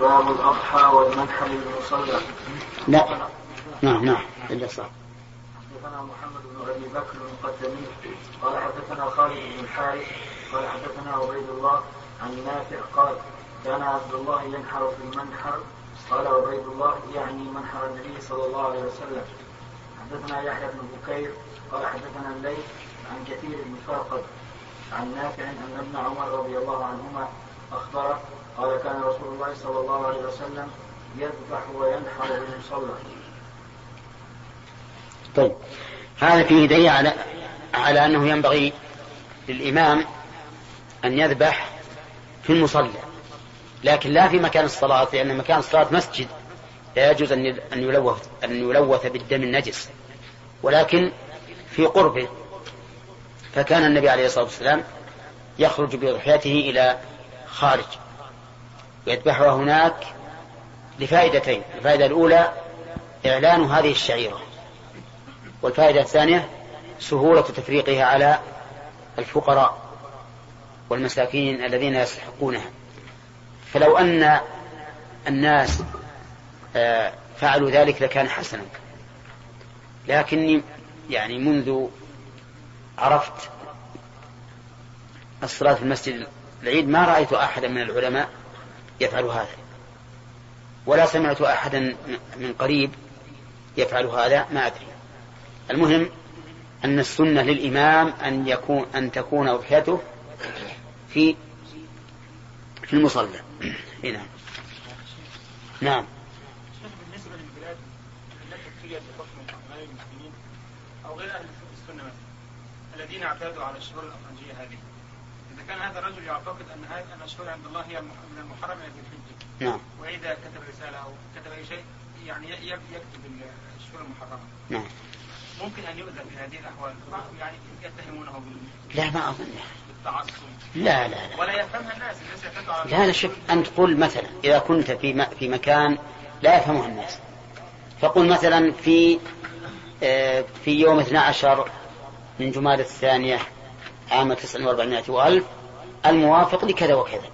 باب الأضحى والمنحل للمصلى. لا. نعم نعم. إلا صح. حدثنا محمد بن أبي بكر المقدمي قال حدثنا خالد بن الحارث قال حدثنا عبيد الله عن نافع. قال كان عبد الله ينحر في المنحر قال عبيد الله يعني منحر النبي صلى الله عليه وسلم. حدثنا يحيى بن بكير. قال حدثنا الليث عن كثير بن فرقد عن نافع أن ابن عمر رضي الله عنهما أخبره قال كان رسول الله صلى الله عليه وسلم يذبح وينحر بالمصلى طيب. هذا فيه دليل على على أنه ينبغي للإمام أن يذبح في المصلى. لكن لا في مكان الصلاة لأن مكان الصلاة مسجد. لا يجوز أن أن يلوث أن يلوث بالدم النجس. ولكن في قربه. فكان النبي عليه الصلاة والسلام يخرج بضحيته إلى خارج. ويذبحها هناك لفائدتين الفائدة الأولى إعلان هذه الشعيرة والفائدة الثانية سهولة تفريقها على الفقراء والمساكين الذين يستحقونها. فلو أن الناس آه، فعلوا ذلك لكان حسنا. لكني يعني منذ عرفت الصلاة في المسجد العيد ما رأيت أحدا من العلماء يفعل هذا. ولا سمعت أحدا من قريب يفعل هذا ما أدري. المهم أن السنة للإمام أن يكون أن تكون أضحيته في في المصلى. نعم نعم. بالنسبة للبلاد التي بحكم أو غير أهل السنة مثلا الذين اعتادوا على الشهور اذا كان هذا الرجل يعتقد أن هذه الشهور عند الله هي من المحرم إلى الحجة. نعم. وإذا كتب رسالة أو كتب أي شيء يعني يكتب الشهور المحرمة. نعم. ممكن أن يؤذى في هذه الأحوال. يعني يتهمونه بال لا ما أظن. بالتعصب. لا لا لا. ولا يفهمها الناس. الناس يعتادوا على لا لا شوف أنت قل مثلا إذا كنت في في مكان لا يفهمه الناس. فقل مثلا في آه، في يوم 12 من جماد الثانية عام 4900 وألف الموافق لكذا وكذا.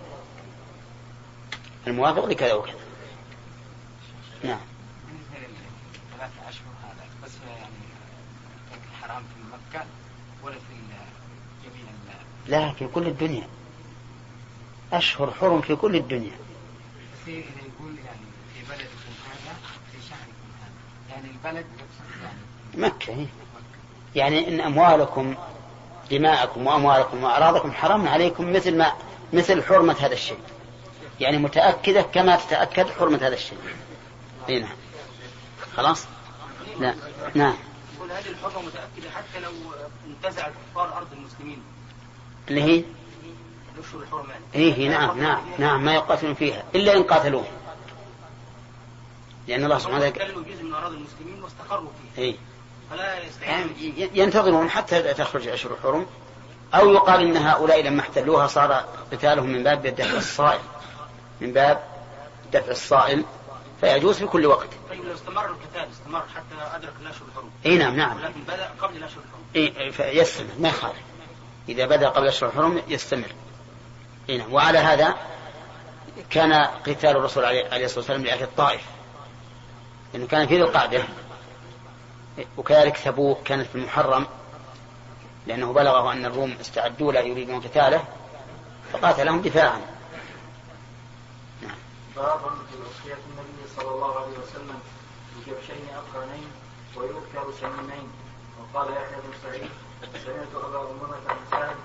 الموافق لكذا وكذا. نعم. بس يعني حرام في مكة ولا في جميع لا في كل الدنيا. أشهر حرم في كل الدنيا. يقول يعني في بلدكم هذا في هذا يعني البلد يعني مكة هي. يعني إن أموالكم دماءكم وأموالكم وأعراضكم حرام عليكم مثل ما مثل حرمة هذا الشيء. يعني متأكدة كما تتأكد حرمة هذا الشيء. إي نعم. خلاص؟ لا. نعم يقول هذه الحرمة متأكدة حتى لو انتزع الكفار أرض المسلمين. اللي هي؟ إيه, نعم نعم نعم ما يقاتلون فيها إلا إن قاتلوه. لأن الله سبحانه وتعالى جزء من أراضي المسلمين واستقروا فيه إيه يعني ينتظرون حتى تخرج أشهر الحرم أو يقال إن هؤلاء لما احتلوها صار قتالهم من باب دفع الصائل من باب دفع الصائل فيجوز في كل وقت. طيب لو استمر القتال استمر حتى أدرك الأشهر الحرم. إي نعم نعم. ولكن بدأ قبل الأشهر الحرم. إي فيستمر ما يخالف. إذا بدأ قبل الأشهر الحرم يستمر. إي نعم وعلى هذا كان قتال الرسول عليه الصلاة والسلام لأهل الطائف. لأنه كان في ذي القعدة وكذلك تبوك كانت في المحرم لأنه بلغه أن الروم استعدوا له يريدون قتاله فقاتلهم دفاعا. نعم. باب في وصية النبي صلى الله عليه وسلم بكبشين أقرنين ويذكر سمينين وقال يحيى بن سعيد سمعت أبا أمامة بن سعد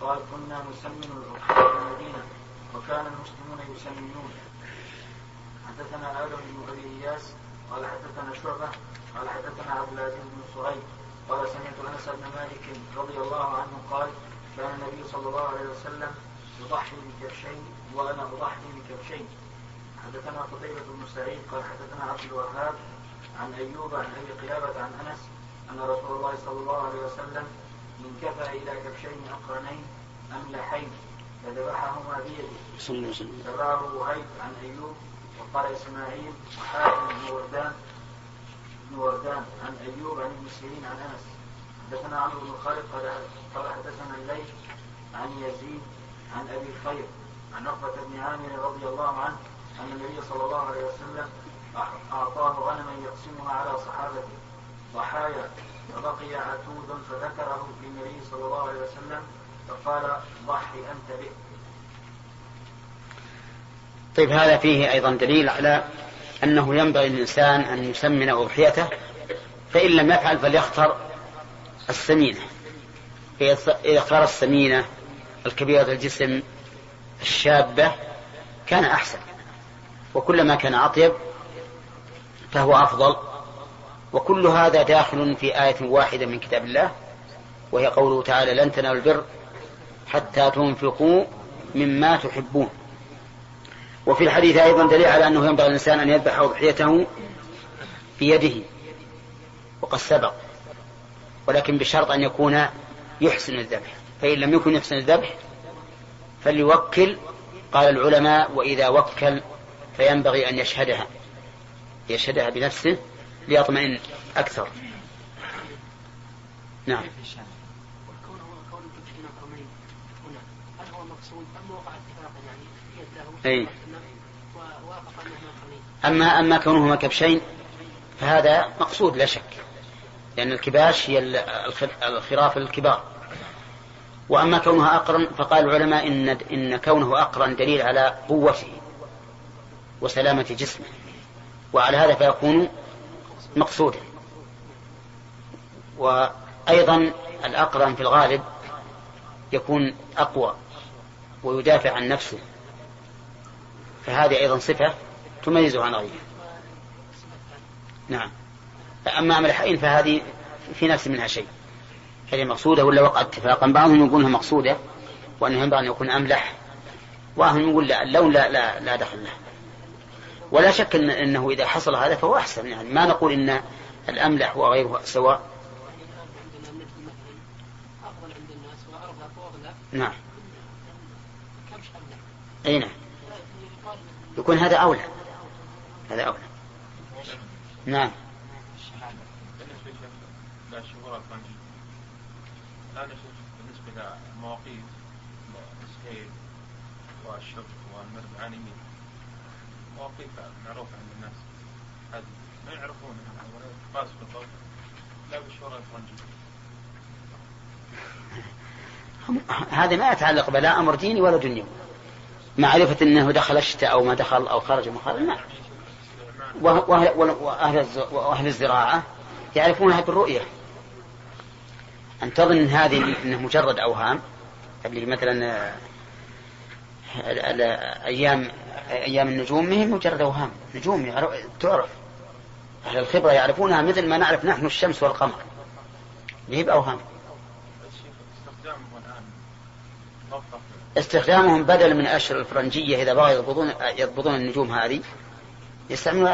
قال كنا نسمن الأضحية في المدينة وكان المسلمون يسمنون. حدثنا آدم بن أبي إياس قال حدثنا شعبة قال حدثنا عبد العزيز بن صهيب قال سمعت أنس بن مالك رضي الله عنه قال كان النبي صلى الله عليه وسلم يضحي بكبشين وأنا أضحي بكبشين. حدثنا قتيبة بن سعيد قال حدثنا عبد الوهاب عن أيوب عن أبي قلابة عن أنس أن رسول الله صلى الله عليه وسلم انكفى إلى كبشين أقرنين أملحين فذبحهما بيده تبعه وهيب عن أيوب وقال إسماعيل وحاتم بن وردان بن وردان عن أيوب عن ابن سيرين عن أنس. حدثنا عمرو بن خالد قال حدثنا الليث عن يزيد عن أبي الخير عن عقبة بن عامر رضي الله عنه أن النبي صلى الله عليه وسلم أعطاه غنما يقسمها على صحابته. ضحايا فبقي عتود فذكره للنبي صلى الله عليه وسلم فقال ضحي أنت به طيب هذا فيه أيضا دليل على أنه ينبغي للإنسان أن يسمن أضحيته فإن لم يفعل فليختر السمينة. إذا اختار السمينة الكبيرة الجسم الشابة كان أحسن وكلما كان أطيب فهو أفضل. وكل هذا داخل في آية واحدة من كتاب الله وهي قوله تعالى لن تنالوا البر حتى تنفقوا مما تحبون وفي الحديث أيضا دليل على أنه ينبغي الإنسان أن يذبح أضحيته بيده وقد سبق ولكن بشرط أن يكون يحسن الذبح فإن لم يكن يحسن الذبح فليوكل قال العلماء وإذا وكل فينبغي أن يشهدها يشهدها بنفسه ليطمئن أكثر. نعم. أي. أما أما كونهما كبشين فهذا مقصود لا شك لأن الكباش هي الخراف الكبار. وأما كونها أقرن فقال العلماء إن إن كونه أقرن دليل على قوته وسلامة جسمه وعلى هذا فيكون مقصودا. وأيضا الأقرن في الغالب يكون أقوى ويدافع عن نفسه فهذه أيضا صفة تميزه عن غيره. نعم. أما أمر فهذه في نفس منها شيء. هل مقصودة ولا وقع اتفاقا؟ بعضهم يقول مقصودة وأنه ينبغي أن يكون أملح. وهم يقول لا اللون لا لا, لا دخل له. ولا شك إن أنه إذا حصل هذا فهو أحسن. يعني ما نقول إن الأملح وغيره سواء. نعم. أي نعم. يكون هذا أولى. هذا أولى. نعم. بالنسبة عانمين مواقيت معروفة عند الناس هذه ما يعرفونها ولا باس بالضبط لا الفرنجية هذا ما يتعلق بلا أمر ديني ولا دنيوي. معرفة أنه دخل الشتاء أو ما دخل أو خرج مخرج ما وأهل, وأهل الزراعة يعرفونها بالرؤية أن تظن هذه أنه مجرد أوهام اللي مثلا أيام أيام النجوم ما هي مجرد أوهام. نجوم تعرف. أهل الخبرة يعرفونها مثل ما نعرف نحن الشمس والقمر. ما هي بأوهام. استخدامهم بدل من أشهر الفرنجية إذا بغوا يضبطون يضبطون النجوم هذه يستعملون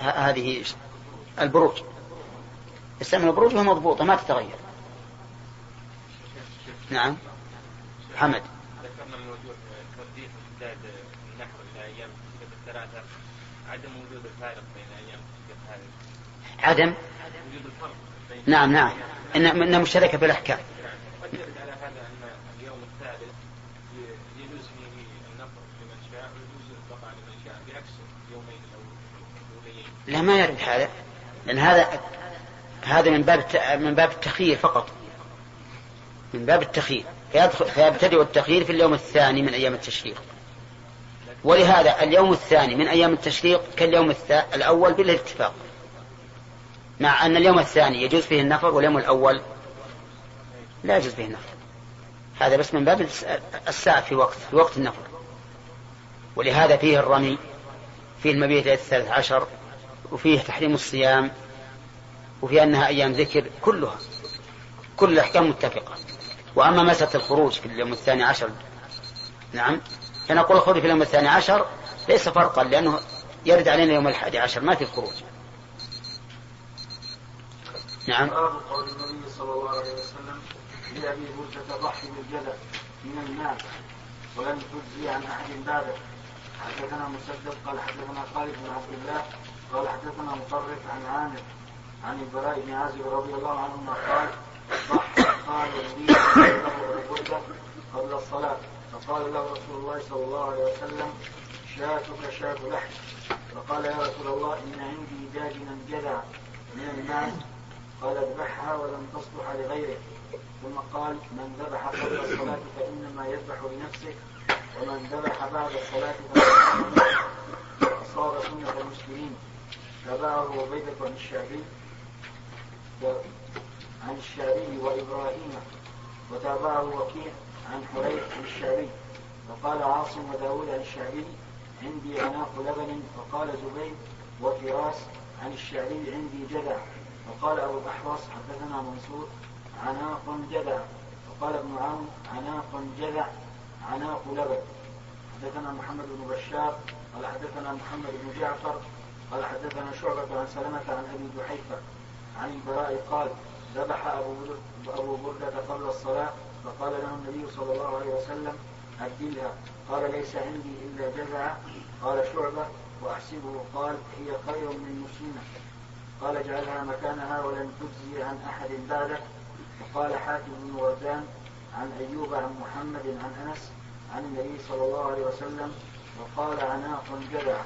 هذه البروج. يستعملون البروج وهي مضبوطة ما تتغير. نعم. حمد ذكرنا من وجود ترديد النحو الثلاثة عدم وجود الفارق بين أيام هذه عدم؟ وجود الفرق نعم نعم. انها مشتركة في الأحكام. لا ما يرد هذا لأن هذا هذا من باب من باب التخيير فقط. من باب التخيير. فيبتدئ التخيير في اليوم الثاني من أيام التشريق. ولهذا اليوم الثاني من أيام التشريق كاليوم الأول بالاتفاق. مع أن اليوم الثاني يجوز فيه النفر واليوم الأول لا يجوز فيه النفر. هذا بس من باب الساعة في وقت في وقت النفر. ولهذا فيه الرمي فيه المبيت الثالث عشر وفيه تحريم الصيام وفي أنها أيام ذكر كلها كل الأحكام متفقة. وأما مسألة الخروج في اليوم الثاني عشر نعم فنقول الخروج في اليوم الثاني عشر ليس فرقا لأنه يرد علينا يوم الحادي عشر ما في خروج. نعم. قول النبي صلى الله عليه وسلم لأبي بردة ضحي بالجلد من المال ولم تجزي عن أحد بعده. حدثنا مسدد قال حدثنا خالد بن عبد الله قال حدثنا مطرف عن عامر عن البراء بن عازب رضي الله عنهما قال قال له قبل الصلاة. فقال له رسول الله صلى الله عليه وسلم شاتك شاة لحم. فقال يا رسول الله إن عندي داجنا جذع من الناس قال اذبحها ولم تصلح لغيره. ثم قال من ذبح قبل الصلاة فإنما يذبح لنفسه ومن ذبح بعد الصلاة فإنما أصاب سنة المسلمين. تبعه عبيدة عن الشعبي عن الشعبي وإبراهيم وتابعه وكيع عن حريث عن الشعبي. وقال عاصم وداود عن الشعبي عندي عناق لبن فقال زبيد وفراس عن الشعبي عندي جدع. وقال أبو الأحوص حدثنا منصور عناق جدع. وقال ابن عون عناق جدع عناق لبن. حدثنا محمد بن بشار قال حدثنا محمد بن جعفر قال حدثنا شعبة عن سلمة عن أبي جحيفة عن البراء قال ذبح أبو أبو بردة قبل الصلاة فقال له النبي صلى الله عليه وسلم أدلها قال ليس عندي إلا جزعة قال شعبة وأحسبه. قال هي خير من مسلمة. قال اجعلها مكانها ولن تجزي عن أحد بعدك وقال حاتم بن وردان عن أيوب عن محمد عن أنس عن النبي صلى الله عليه وسلم وقال عناق جدع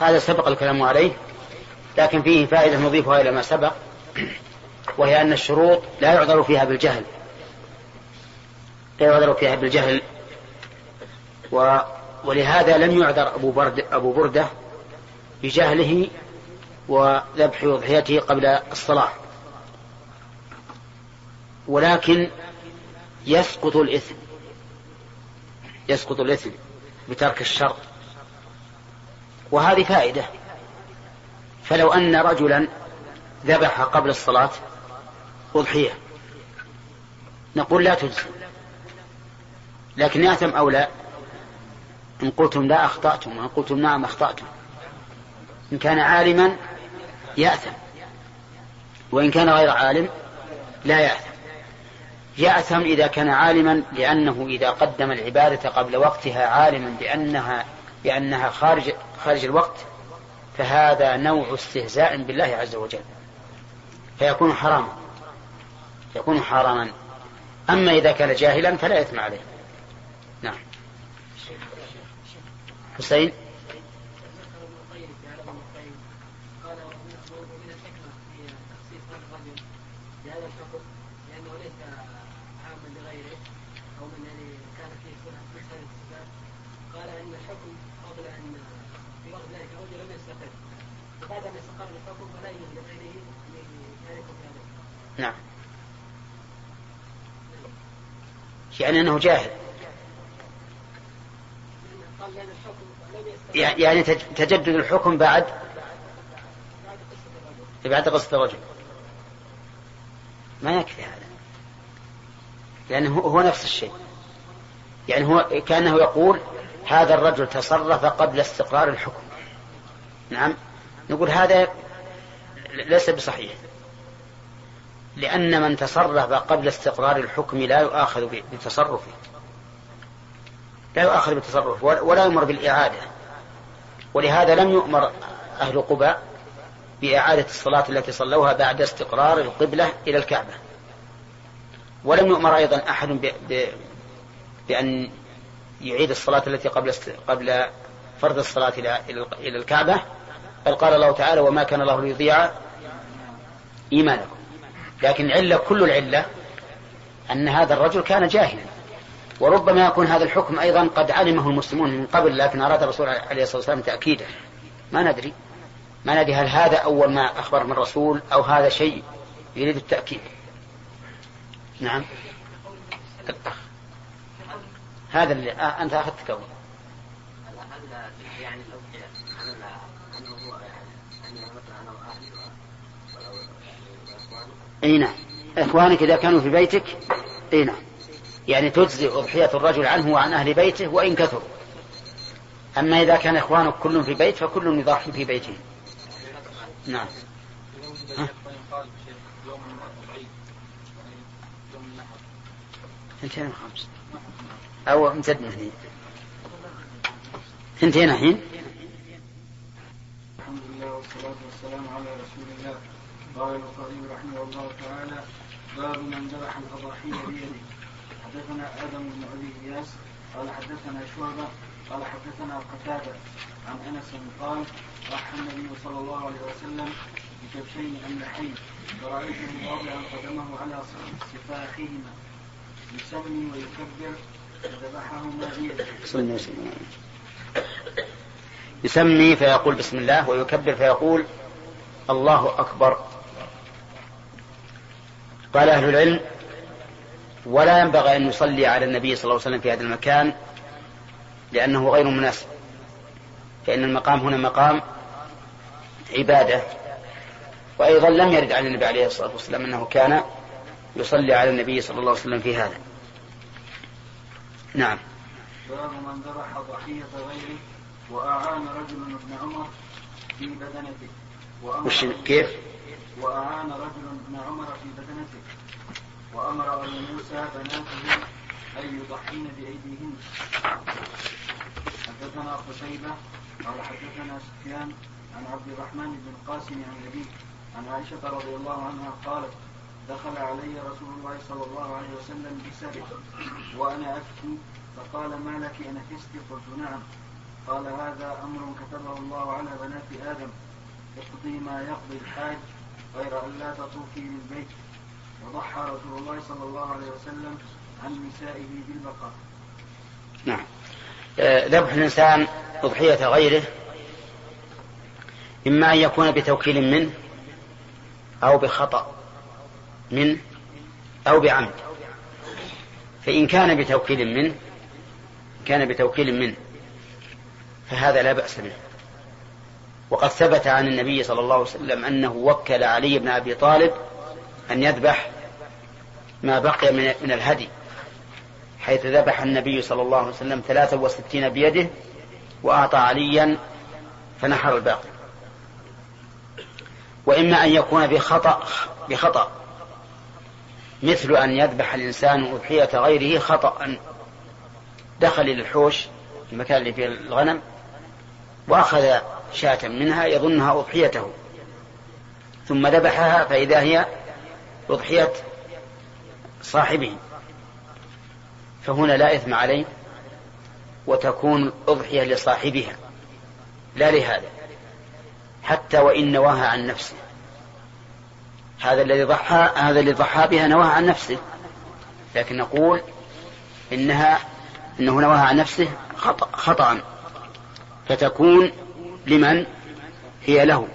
هذا سبق الكلام عليه لكن فيه فائدة نضيفها إلى ما سبق وهي أن الشروط لا يعذر فيها بالجهل. لا يعذر فيها بالجهل. و ولهذا لم يعذر أبو, برد أبو بردة بجهله وذبح أضحيته قبل الصلاة. ولكن يسقط الإثم يسقط الإثم بترك الشر وهذه فائدة. فلو أن رجلا ذبح قبل الصلاة أضحية. نقول لا تجزي. لكن يأثم أو لا؟ إن قلتم لا أخطأتم وإن قلتم نعم أخطأتم. إن كان عالما يأثم. وإن كان غير عالم لا يأثم. يأثم إذا كان عالما لأنه إذا قدم العبادة قبل وقتها عالما بأنها بأنها خارج خارج الوقت فهذا نوع استهزاء بالله عز وجل. فيكون حراما يكون حراما. أما إذا كان جاهلا فلا إثم عليه. نعم. حسين؟ نعم. يعني أنه جاهل. يعني تجدد الحكم بعد؟ بعد قصة الرجل. ما يكفي هذا. لأنه هو نفس الشيء. يعني هو كأنه يقول هذا الرجل تصرف قبل استقرار الحكم. نعم. نقول هذا ليس بصحيح. لأن من تصرف قبل استقرار الحكم لا يؤاخذ بتصرفه. لا يؤاخذ بالتصرف ولا يؤمر بالإعادة. ولهذا لم يؤمر أهل قباء بإعادة الصلاة التي صلوها بعد استقرار القبلة إلى الكعبة. ولم يؤمر أيضا أحد. بأن يعيد الصلاة التي قبل قبل فرض الصلاة إلى إلى الكعبة. بل قال الله تعالى وما كان الله ليضيع إيمانكم. لكن العلة كل العلة أن هذا الرجل كان جاهلا. وربما يكون هذا الحكم أيضا قد علمه المسلمون من قبل لكن أراد الرسول عليه الصلاة والسلام تأكيده. ما ندري. ما ندري هل هذا أول ما أخبر من الرسول أو هذا شيء يريد التأكيد. نعم. الأخ. هذا اللي أنت أخذت كون. يعني إي نعم. إخوانك إذا كانوا في بيتك إي نعم. يعني تجزي أضحية الرجل عنه وعن أهل بيته وإن كثروا. أما إذا كان إخوانك كلهم في بيت فكل يضحي في بيته. نعم. ها؟ ثنتين وخمس أو امتدنا هني ثنتين الحين؟ الحمد لله والصلاة والسلام على رسول الله. قال البخاري رحمه الله تعالى باب من ذبح الأضاحي بيده. حدثنا آدم بن أبي إياس قال حدثنا شعبة قال حدثنا قتادة عن أنس قال راح النبي صلى الله عليه وسلم بكبشين أملحين فرأيته واضعا قدمه على سفاحهما يسمي ويكبر فذبحهما بيده. يسمي فيقول بسم الله ويكبر فيقول الله أكبر. قال أهل العلم ولا ينبغي أن يصلي على النبي صلى الله عليه وسلم في هذا المكان لأنه غير مناسب فإن المقام هنا مقام عبادة وأيضا لم يرد عن النبي عليه الصلاة والسلام أنه كان يصلي على النبي صلى الله عليه وسلم في هذا. نعم. باب من ذبح ضحية غيره وأعان رجل ابن عمر في بدنته. وأمر كيف؟ وأعان رجل ابن عمر في بدنته وأمر أبو موسى بناته أن يضحين بأيديهن. حدثنا قتيبة قال حدثنا سفيان عن عبد الرحمن بن القاسم عن أبيه عن عائشة رضي الله عنها قالت دخل علي رسول الله صلى الله عليه وسلم بسبع وأنا أبكي فقال ما لك أنفست قلت نعم. قال هذا أمر كتبه الله على بنات آدم اقضي ما يقضي الحاج غير أن لا تطوفي بالبيت وضحى رسول الله صلى الله عليه وسلم عن نسائه بالبقاء. نعم. آه، ذبح الإنسان أضحية غيره إما أن يكون بتوكيل منه أو بخطأ منه أو بعمد. فإن كان بتوكيل منه كان بتوكيل منه فهذا لا بأس به. وقد ثبت عن النبي صلى الله عليه وسلم أنه وكل علي بن أبي طالب أن يذبح ما بقي من الهدي حيث ذبح النبي صلى الله عليه وسلم ثلاثة وستين بيده وأعطى عليا فنحر الباقي. وإما أن يكون بخطأ بخطأ مثل أن يذبح الإنسان أضحية غيره خطأ دخل إلى الحوش المكان اللي فيه الغنم وأخذ شاة منها يظنها أضحيته. ثم ذبحها فإذا هي أضحية صاحبه. فهنا لا إثم عليه وتكون أضحية لصاحبها. لا لهذا. حتى وإن نواها عن نفسه. هذا الذي ضحى هذا الذي ضحى بها نواها عن نفسه. لكن نقول إنها إنه نواها عن نفسه خطأ, خطأ. فتكون لمن هي له؟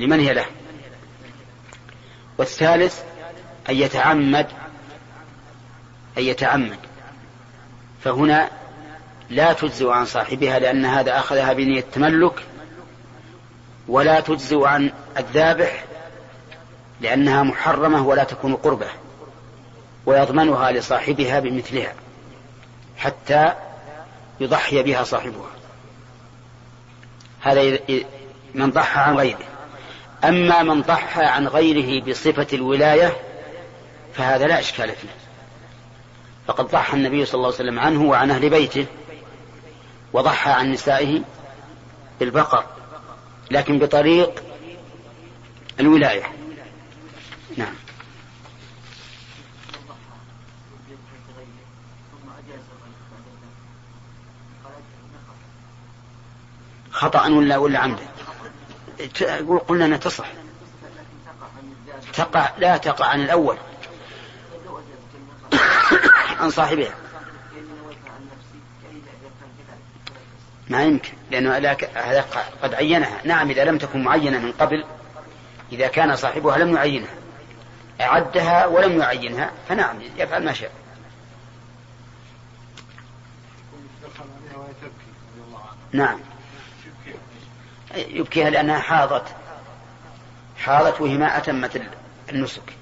لمن هي له؟ والثالث أن يتعمد أن يتعمد. فهنا لا تجزئ عن صاحبها لأن هذا أخذها بنية التملك ولا تجزئ عن الذابح لأنها محرمة ولا تكون قربة ويضمنها لصاحبها بمثلها حتى يضحي بها صاحبها. هذا من ضحى عن غيره. أما من ضحى عن غيره بصفة الولاية فهذا لا إشكال فيه. فقد ضحى النبي صلى الله عليه وسلم عنه وعن أهل بيته وضحى عن نسائه بالبقر لكن بطريق الولاية. نعم. خطأ ولا ولا عمدا قلنا أنها تصح. تقع لا تقع عن الأول. عن صاحبها. ما يمكن لأنه هذا قد عينها. نعم إذا لم تكن معينة من قبل إذا كان صاحبها لم يعينها. أعدها ولم يعينها فنعم يفعل ما شاء. نعم. يبكيها لأنها حاضت. حاضت وهي ما أتمت النسك.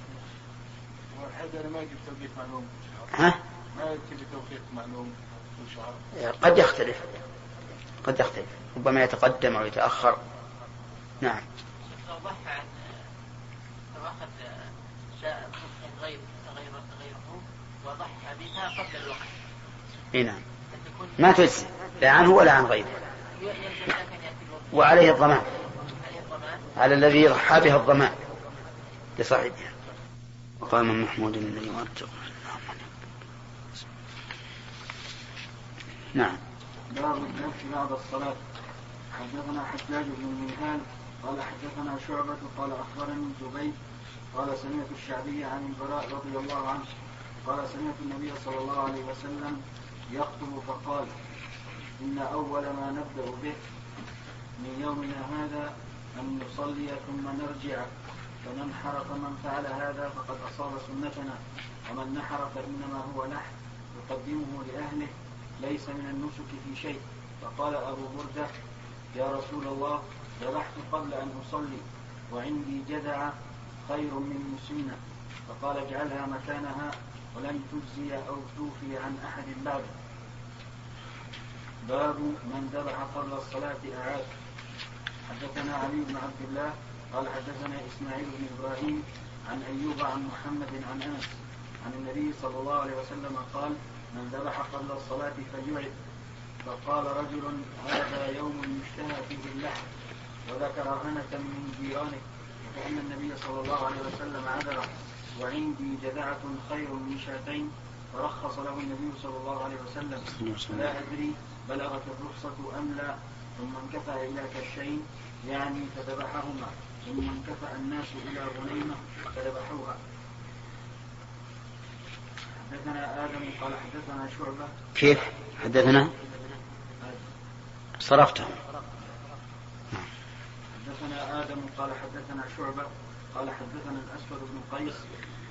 ها؟ ما يأتي بتوقيت معلوم قد يختلف. قد يختلف. ربما يتقدم أو يتأخر. نعم. لو ضحى لو أخذ غيره وضحى بها قبل الوقت إي نعم. ما تجزي. لا عنه ولا عن غيره. وعليه الضمان. على الذي ضحى بها الضمان. لصاحبها. وقام محمود الذي وارجو نعم. باب الذبح بعد الصلاة. حدثنا حجاج بن المنهال. قال حدثنا شعبة. قال أخبرني زبيد قال سمعت الشعبي عن البراء رضي الله عنه. قال سمعت النبي صلى الله عليه وسلم يخطب فقال إن أول ما نبدأ به من يومنا هذا أن نصلي ثم نرجع فمن حرف من فعل هذا فقد أصاب سنتنا ومن نحر فإنما هو نحر يقدمه لأهله ليس من النسك في شيء فقال أبو بردة يا رسول الله ذبحت قبل أن أصلي وعندي جذع خير من مسنة فقال اجعلها مكانها ولن تجزي أو توفي عن أحد بعد باب من ذبح قبل الصلاة أعاد. حدثنا علي بن عبد الله قال حدثنا إسماعيل بن إبراهيم عن أيوب عن محمد عن أنس عن النبي صلى الله عليه وسلم قال من ذبح قبل الصلاة فليعد. فقال رجل هذا يوم يشتهى فيه اللحم وذكر هنة من جيرانه فإن النبي صلى الله عليه وسلم عذره وعندي جذعة خير من شاتين فرخص له النبي صلى الله عليه وسلم. لا أدري بلغت الرخصة أم لا ثم انكفى إلى كشين يعني فذبحهما. ثم انكفى الناس إلى غنيمة فذبحوها. حدثنا آدم قال حدثنا شعبة. كيف؟ حدثنا؟ صرفته. حدثنا آدم قال حدثنا شعبة. قال حدثنا الأسود بن قيس.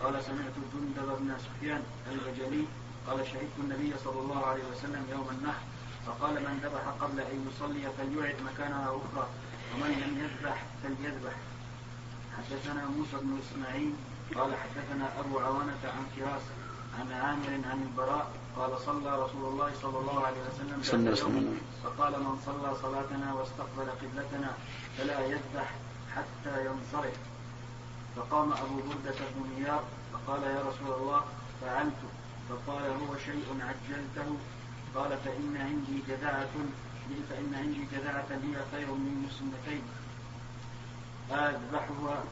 قال سمعت جندب بن سفيان البجلي. قال شهدت النبي صلى الله عليه وسلم يوم النحر. فقال من ذبح قبل أن يصلي فليعد مكانها أخرى ومن لم يذبح فليذبح حدثنا موسى بن إسماعيل قال حدثنا أبو عوانة عن فراس عن عامر عن البراء قال صلى رسول الله صلى الله عليه وسلم صلى. فقال من صلى صلاتنا واستقبل قبلتنا فلا يذبح حتى ينصرف فقام أبو بردة بن نيار فقال يا رسول الله فعلت فقال هو شيء عجلته قال فإن عندي جذعة فإن عندي جذعة هي خير من مسنتين أذبحها؟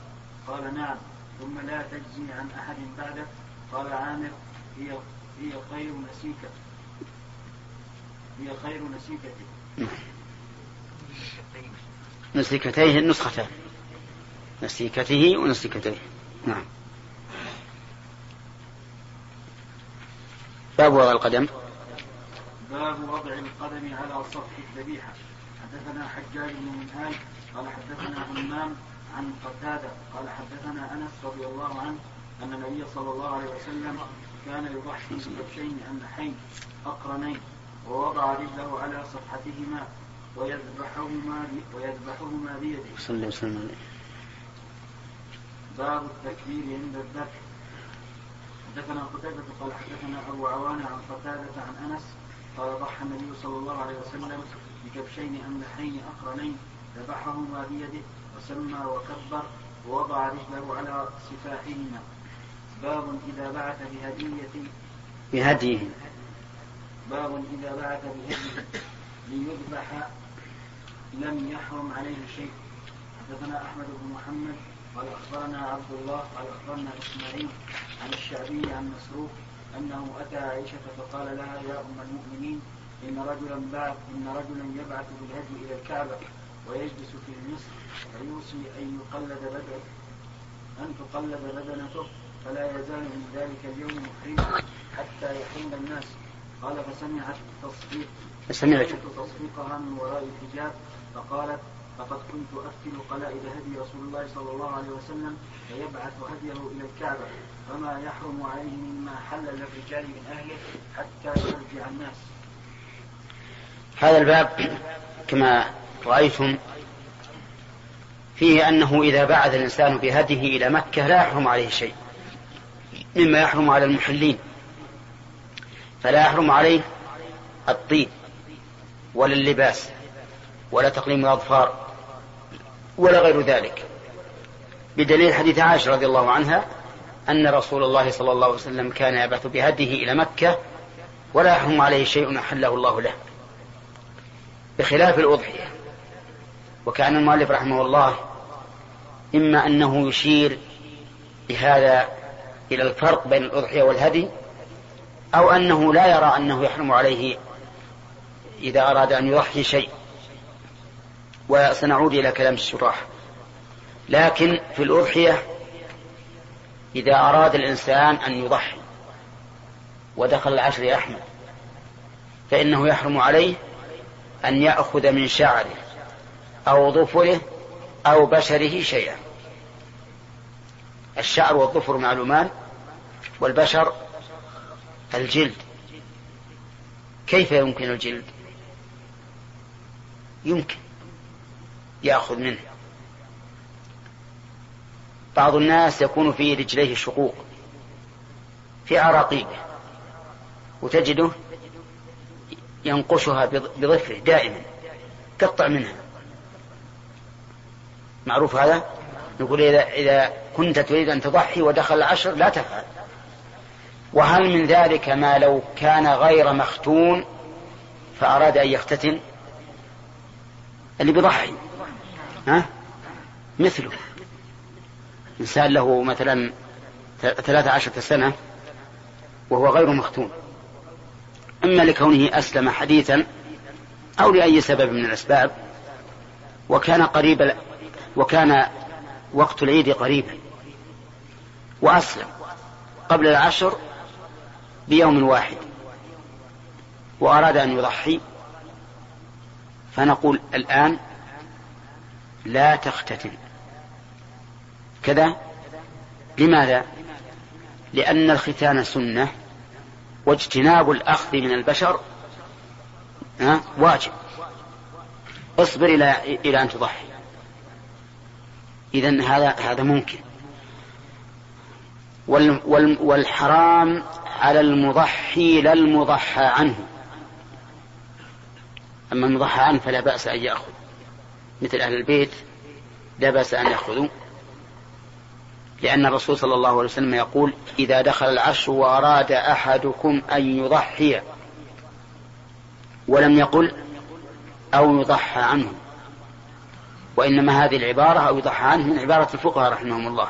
قال نعم. ثم لا تجزي عن أحد بعدك قال عامر هي هي خير نسيكة. هي خير نسيكتي نسيكتيه النسختان. نسيكته ونسيكتيه. نعم. باب وضع القدم. باب وضع القدم على سطح الذبيحة حدثنا حجاج بن منهال قال حدثنا همام عن قتادة قال حدثنا أنس رضي الله عنه أن النبي صلى الله عليه وسلم كان يضحي بكبشين أملحين أقرنين ووضع رجله على صفحتهما ويذبحهما ويذبحهما بيده. صلى الله عليه وسلم باب التكبير عند الذبح. حدثنا قتيبة قال حدثنا أبو عوانة عن قتادة عن أنس قال ضحى النبي صلى الله عليه وسلم بكبشين أملحين أقرنين ذبحهما بيده وسمى وكبر ووضع رجله على سفاحهما. باب إذا بعث بهدية. بهديه. باب إذا بعث بهدية. ليذبح لم يحرم عليه شيء. حدثنا أحمد بن محمد قال أخبرنا عبد الله قال أخبرنا إسماعيل عن الشعبي عن مسروق أنه أتى عائشة فقال لها يا أم المؤمنين إن رجلا بعث إن رجلا يبعث بالهدي إلى الكعبة ويجلس في مصر فيوصي أن يقلد بدنه أن تقلد بدنته فلا يزال من ذلك اليوم محرما حتى يحل الناس. قال فسمعت تصفيق سمعت. تصفيقها من وراء الحجاب فقالت فقد كنت أفتل قلائد هدي رسول الله صلى الله عليه وسلم فيبعث هديه إلى الكعبة. فما يحرم عليه مما حل للرجال من أهله حتى يرجع الناس. هذا الباب كما رأيتم فيه أنه إذا بعث الإنسان بهديه إلى مكة لا يحرم عليه شيء مما يحرم على المحلين فلا يحرم عليه الطيب ولا اللباس ولا تقليم الأظفار ولا غير ذلك. بدليل حديث عائشة رضي الله عنها أن رسول الله صلى الله عليه وسلم كان يبعث بهديه إلى مكة ولا يحرم عليه شيء أحله الله له. بخلاف الأضحية. وكان المؤلف رحمه الله إما أنه يشير بهذا إلى الفرق بين الأضحية والهدي أو أنه لا يرى أنه يحرم عليه إذا أراد أن يضحي شيء. وسنعود إلى كلام الشراح. لكن في الأضحية إذا أراد الإنسان أن يضحي ودخل العشر يا أحمد فإنه يحرم عليه أن يأخذ من شعره أو ظفره أو بشره شيئا. الشعر والظفر معلومان والبشر الجلد. كيف يمكن الجلد؟ يمكن يأخذ منه. بعض الناس يكون في رجليه شقوق في عراقيبه وتجده ينقشها بظفره دائما قطع منها. معروف هذا؟ نقول إذا, إذا كنت تريد أن تضحي ودخل العشر لا تفعل. وهل من ذلك ما لو كان غير مختون فأراد أن يختتن؟ اللي بيضحي ها؟ مثله. إنسان له مثلا ثلاثة عشرة سنة وهو غير مختون إما لكونه أسلم حديثا أو لأي سبب من الأسباب وكان قريب وكان وقت العيد قريبا وأسلم قبل العشر بيوم واحد وأراد أن يضحي فنقول الآن لا تختتن. كذا؟ لماذا؟ لأن الختان سنة واجتناب الأخذ من البشر واجب. اصبر إلى إلى أن تضحي. إذا هذا هذا ممكن. والحرام على المضحي لا المضحى عنه. أما المضحى عنه فلا بأس أن يأخذ. مثل أهل البيت لا بأس أن يأخذوا. لأن الرسول صلى الله عليه وسلم يقول إذا دخل العشر وأراد أحدكم أن يضحي ولم يقل أو يضحى عنه وإنما هذه العبارة أو يضحى عنه من عبارة الفقهاء رحمهم الله.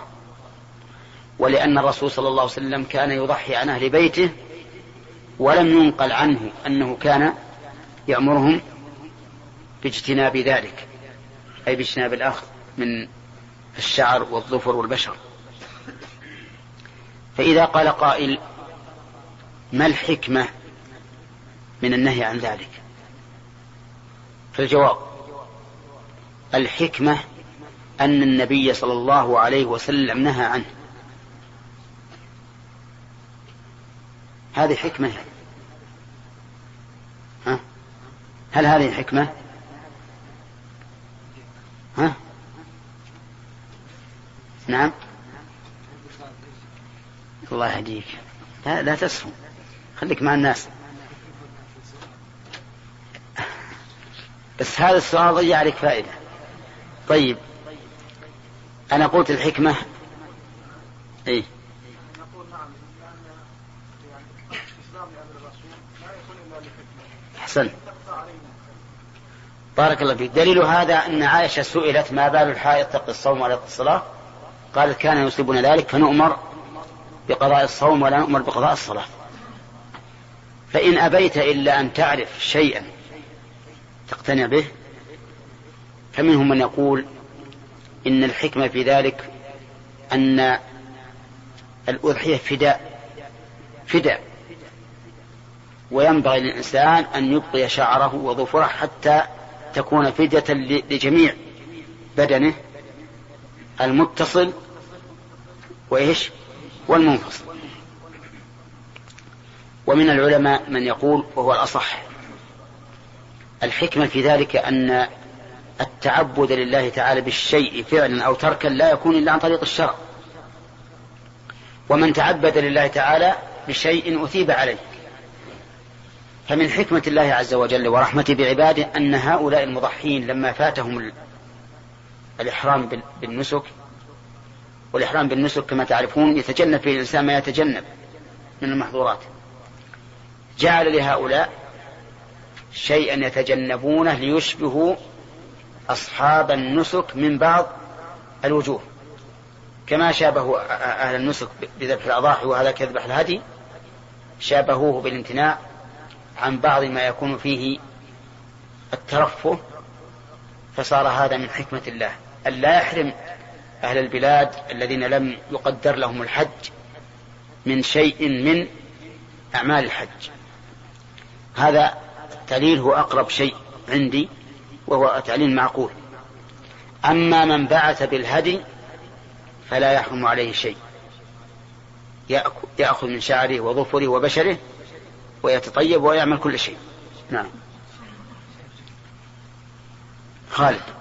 ولأن الرسول صلى الله عليه وسلم كان يضحي عن أهل بيته ولم ينقل عنه أنه كان يأمرهم باجتناب ذلك أي باجتناب الأخذ من الشعر والظفر والبشر. فإذا قال قائل ما الحكمة من النهي عن ذلك؟ فالجواب الحكمة أن النبي صلى الله عليه وسلم نهى عنه. هذه حكمة ها؟ هل هذه حكمة؟ ها؟ نعم. الله يهديك. لا, لا تسهم خليك مع الناس. بس هذا السؤال ضيع عليك فائدة. طيب. أنا قلت الحكمة. إيه. أحسن. بارك الله فيك. دليل هذا أن عائشة سئلت ما بال الحائط تقي الصوم ولا الصلاة؟ قالت كان يصيبنا ذلك فنؤمر بقضاء الصوم ولا نؤمر بقضاء الصلاة. فإن أبيت إلا أن تعرف شيئا تقتنع به فمنهم من يقول إن الحكمة في ذلك أن الأضحية فداء فداء. وينبغي للإنسان أن يبقي شعره وظفره حتى تكون فدية لجميع بدنه المتصل وإيش؟ والمنفصل ومن العلماء من يقول وهو الأصح الحكمة في ذلك أن التعبد لله تعالى بالشيء فعلا أو تركا لا يكون إلا عن طريق الشرع. ومن تعبد لله تعالى بشيء أثيب عليه. فمن حكمة الله عز وجل ورحمته بعباده أن هؤلاء المضحين لما فاتهم الإحرام بالنسك والإحرام بالنسك كما تعرفون يتجنب فيه الإنسان ما يتجنب من المحظورات. جعل لهؤلاء شيئا يتجنبونه ليشبهوا أصحاب النسك من بعض الوجوه. كما شابهوا أهل النسك بذبح الأضاحي وهذا كذبح الهدي شابهوه بالامتناع عن بعض ما يكون فيه الترفه فصار هذا من حكمة الله. أن لا يحرم أهل البلاد الذين لم يقدر لهم الحج من شيء من أعمال الحج. هذا التعليل هو أقرب شيء عندي وهو تعليل معقول. أما من بعث بالهدي فلا يحرم عليه شيء. يأخذ من شعره وظفره وبشره ويتطيب ويعمل كل شيء. نعم. خالد.